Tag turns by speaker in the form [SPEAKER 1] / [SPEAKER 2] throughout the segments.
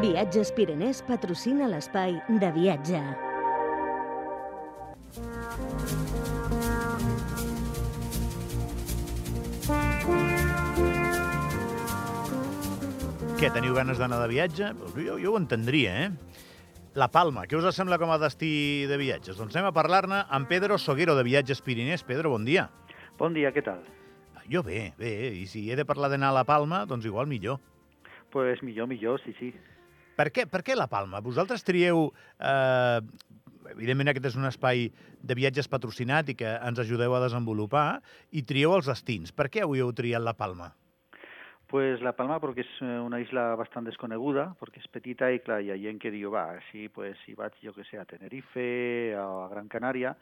[SPEAKER 1] Viatges Pirenès patrocina l'espai de viatge.
[SPEAKER 2] Què, teniu ganes d'anar de viatge? Jo, jo ho entendria, eh? La Palma, què us sembla com a destí de viatges? Doncs anem a parlar-ne amb Pedro Soguero, de Viatges Pirinès. Pedro, bon dia.
[SPEAKER 3] Bon dia, què tal?
[SPEAKER 2] Jo bé, bé, i si he de parlar d'anar a la Palma, doncs igual millor.
[SPEAKER 3] Pues millor, millor, sí, sí.
[SPEAKER 2] Per què, per què la Palma? Vosaltres trieu... Eh, evidentment aquest és un espai de viatges patrocinat i que ens ajudeu a desenvolupar, i trieu els destins. Per què avui heu triat la Palma?
[SPEAKER 3] Pues La Palma porque es eh, una isla bastante desconeguda, porque es petita y clar, hi ha gent que diu, va, si, pues, si vaig, jo que sé, a Tenerife o a Gran Canària,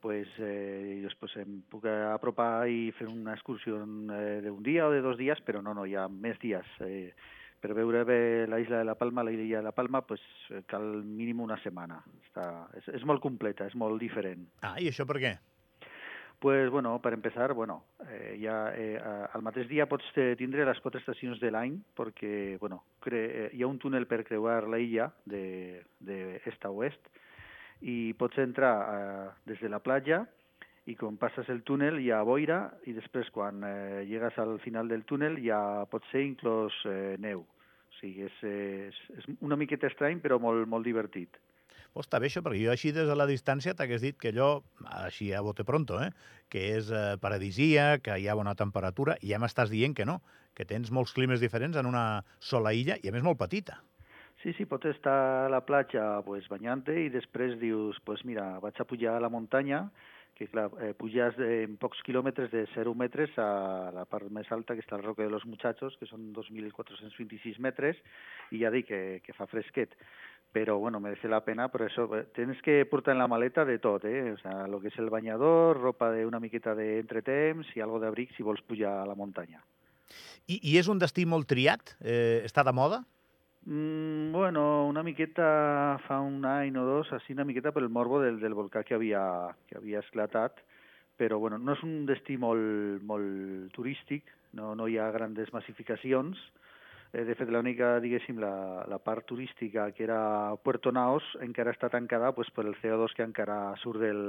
[SPEAKER 3] pues, eh, després em puc apropar i fer una excursió eh, d'un dia o de dos dies, però no, no, hi ha més dies. Eh, per veure bé la isla de la Palma, la illa de la Palma, pues, cal mínim una setmana. Està, és, és molt completa, és molt diferent.
[SPEAKER 2] Ah, i això per què?
[SPEAKER 3] pues, bueno, per empezar, bueno, eh, ja, eh, al mateix dia pots tindre les quatre estacions de l'any perquè bueno, cre eh, hi ha un túnel per creuar la illa de, de est a oest i pots entrar eh, des de la platja i quan passes el túnel hi ha boira i després quan eh, llegues al final del túnel ja pot ser inclòs eh, neu. O sigui, és, és, és una miqueta estrany però molt, molt divertit.
[SPEAKER 2] Pues està bé això, perquè jo així des de la distància t'hagués dit que allò, així a bote pronto, eh, que és eh, paradisia, que hi ha bona temperatura, i ja m'estàs dient que no, que tens molts climes diferents en una sola illa, i a més molt petita.
[SPEAKER 3] Sí, sí, pots estar a la platja pues, banyant-te i després dius, pues mira, vaig a pujar a la muntanya, que clar, eh, pujas en pocs quilòmetres de 0 metres a la part més alta, que està el Roque de los Muchachos, que són 2.426 metres, i ja dic que, que fa fresquet pero bueno, merece la pena, por eso eh, tienes que portar en la maleta de tot, eh? o sea, lo que es el bañador, ropa de una miqueta d'entretemps i algo d'abric si vols pujar a la muntanya.
[SPEAKER 2] I, I és un destí molt triat? Eh, està de moda?
[SPEAKER 3] Mm, bueno, una miqueta fa un any o dos, així una miqueta per el morbo del, del volcà que havia, que havia esclatat, però bueno, no és un destí molt, molt turístic, no, no hi ha grandes massificacions, Eh, de fet, l'única, diguéssim, la, la part turística, que era Puerto Naos, encara està tancada pues, per el CO2 que encara surt del,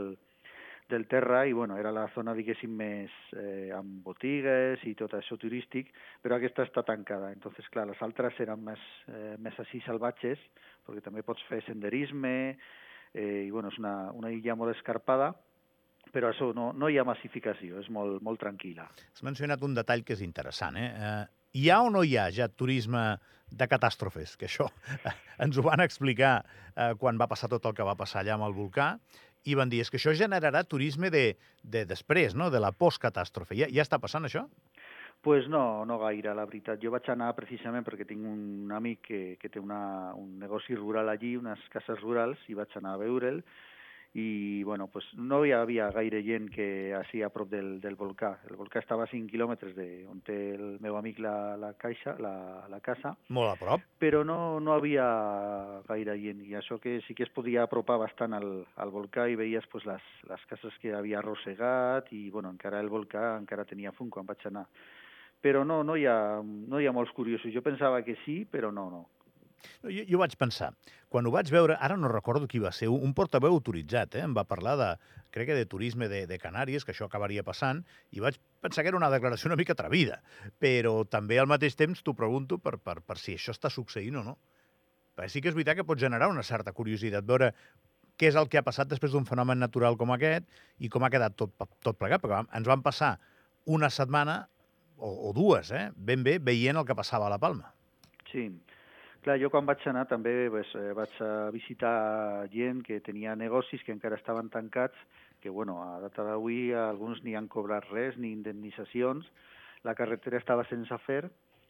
[SPEAKER 3] del terra i bueno, era la zona, diguéssim, més eh, amb botigues i tot això turístic, però aquesta està tancada. Entonces, clar, les altres eren més, eh, més així salvatges, perquè també pots fer senderisme, eh, i bueno, és una, una illa molt escarpada, però això no, no hi ha massificació, és molt, molt tranquil·la.
[SPEAKER 2] Has mencionat un detall que és interessant. Eh? eh hi ha o no hi ha ja turisme de catàstrofes? Que això ens ho van explicar eh, quan va passar tot el que va passar allà amb el volcà, i van dir, és que això generarà turisme de, de després, no? de la postcatàstrofe. Ja, ja està passant això?
[SPEAKER 3] Pues no, no gaire, la veritat. Jo vaig anar precisament perquè tinc un amic que, que té una, un negoci rural allí, unes cases rurals, i vaig anar a veure'l, i bueno, pues no hi havia gaire gent que així a prop del, del volcà. El volcà estava a 5 quilòmetres de on té el meu amic la, la caixa, la, la casa.
[SPEAKER 2] Molt a prop.
[SPEAKER 3] Però no, no havia gaire gent, i això que sí que es podia apropar bastant al, al volcà i veies pues, les, les cases que havia arrossegat i bueno, encara el volcà encara tenia fum quan vaig anar. Però no, no hi ha, no hi ha molts curiosos. Jo pensava que sí, però no, no.
[SPEAKER 2] Jo, jo vaig pensar, quan ho vaig veure, ara no recordo qui va ser, un portaveu autoritzat, eh? em va parlar de, crec que de turisme de, de Canàries, que això acabaria passant, i vaig pensar que era una declaració una mica atrevida, però també al mateix temps t'ho pregunto per, per, per si això està succeint o no. Perquè sí que és veritat que pot generar una certa curiositat, veure què és el que ha passat després d'un fenomen natural com aquest i com ha quedat tot, tot plegat, perquè ens van passar una setmana o, o dues, eh, ben bé, veient el que passava a la Palma.
[SPEAKER 3] Sí, Clar, jo quan vaig anar també pues, eh, vaig a visitar gent que tenia negocis que encara estaven tancats, que bueno, a data d'avui alguns ni han cobrat res, ni indemnitzacions, la carretera estava sense fer,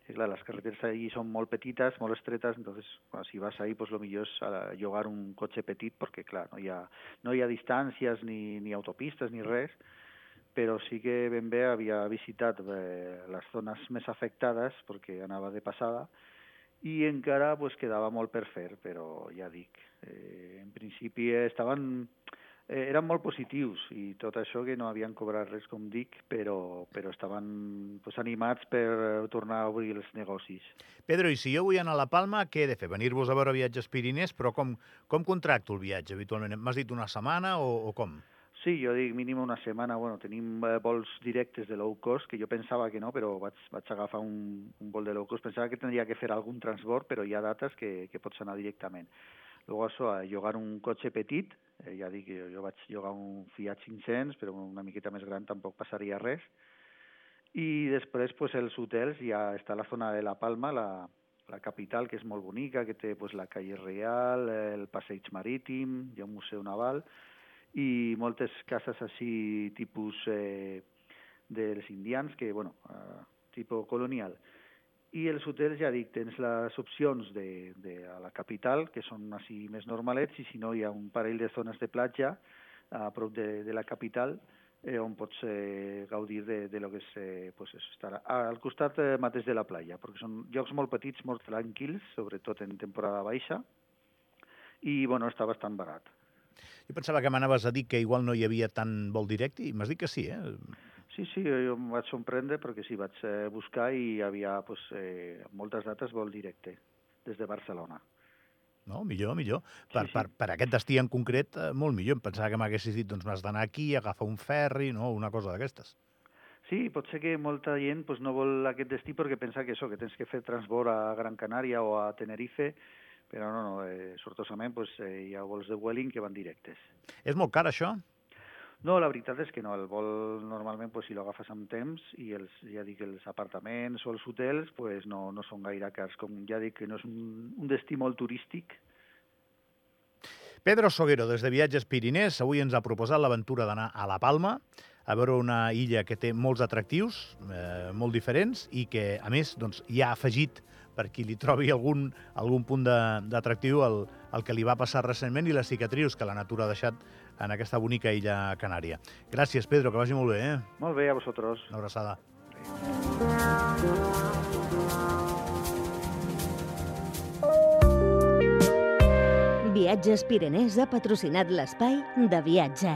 [SPEAKER 3] i clar, les carreteres allí són molt petites, molt estretes, entonces bueno, si vas ahí, pues lo millor és a llogar un cotxe petit, perquè clar, no hi ha, no hi ha distàncies ni, ni autopistes ni res, però sí que ben bé havia visitat eh, les zones més afectades, perquè anava de passada, i encara pues, quedava molt per fer, però ja dic, eh, en principi estaven eh, eren molt positius i tot això que no havien cobrat res, com dic, però, però estaven pues, animats per tornar a obrir els negocis.
[SPEAKER 2] Pedro, i si jo vull anar a La Palma, què he de fer? Venir-vos a veure viatges Pirinès, però com, com contracto el viatge habitualment? M'has dit una setmana o, o com?
[SPEAKER 3] Sí, jo dic mínim una setmana. Bueno, tenim eh, vols directes de low cost, que jo pensava que no, però vaig, vaig agafar un, un vol de low cost. Pensava que tindria que fer algun transport, però hi ha dates que, que pots anar directament. Luego això, a llogar un cotxe petit, eh, ja dic, jo, jo vaig llogar un Fiat 500, però una miqueta més gran tampoc passaria res. I després, pues, els hotels, ja està la zona de La Palma, la, la capital, que és molt bonica, que té pues, la Calle Real, el passeig marítim, hi ha un museu naval, i moltes cases així tipus eh, dels indians, que, bueno, eh, tipus colonial. I els hotels, ja dic, tens les opcions de, de a la capital, que són així més normalets, i si no hi ha un parell de zones de platja a prop de, de la capital, eh, on pots eh, gaudir de, de lo que és, eh, pues estar al costat eh, mateix de la platja, perquè són llocs molt petits, molt tranquils, sobretot en temporada baixa, i bueno, està bastant barat.
[SPEAKER 2] Jo pensava que m'anaves a dir que igual no hi havia tant vol directe, i m'has dit que sí, eh?
[SPEAKER 3] Sí, sí, jo em vaig sorprendre perquè sí, vaig eh, buscar i hi havia pues, eh, moltes dates vol directe des de Barcelona.
[SPEAKER 2] No, millor, millor. Per,
[SPEAKER 3] Sí, sí.
[SPEAKER 2] per, per aquest destí en concret, eh, molt millor. Em pensava que m'haguessis dit, doncs m'has d'anar aquí, agafar un ferri, no? una cosa d'aquestes.
[SPEAKER 3] Sí, pot ser que molta gent pues, no vol aquest destí perquè pensa que això, que tens que fer transbord a Gran Canària o a Tenerife, però no, no, eh, sortosament pues, eh, hi ha vols de Vueling que van directes.
[SPEAKER 2] És molt car, això?
[SPEAKER 3] No, la veritat és que no, el vol normalment pues, si l'agafes amb temps i els, ja dic, els apartaments o els hotels pues, no, no són gaire cars, com ja dic que no és un, un destí molt turístic,
[SPEAKER 2] Pedro Soguero, des de Viatges Pirinès, avui ens ha proposat l'aventura d'anar a La Palma, a veure una illa que té molts atractius, eh, molt diferents, i que, a més, doncs, hi ha afegit per qui li trobi algun, algun punt de- d'atractiu el, el que li va passar recentment i les cicatrius que la natura ha deixat en aquesta bonica illa canària. Gràcies, Pedro, que vagi molt bé, eh?
[SPEAKER 3] Molt bé, a vosaltres.
[SPEAKER 2] Una abraçada.
[SPEAKER 1] Viatges Pirenès ha patrocinat l'espai de viatge.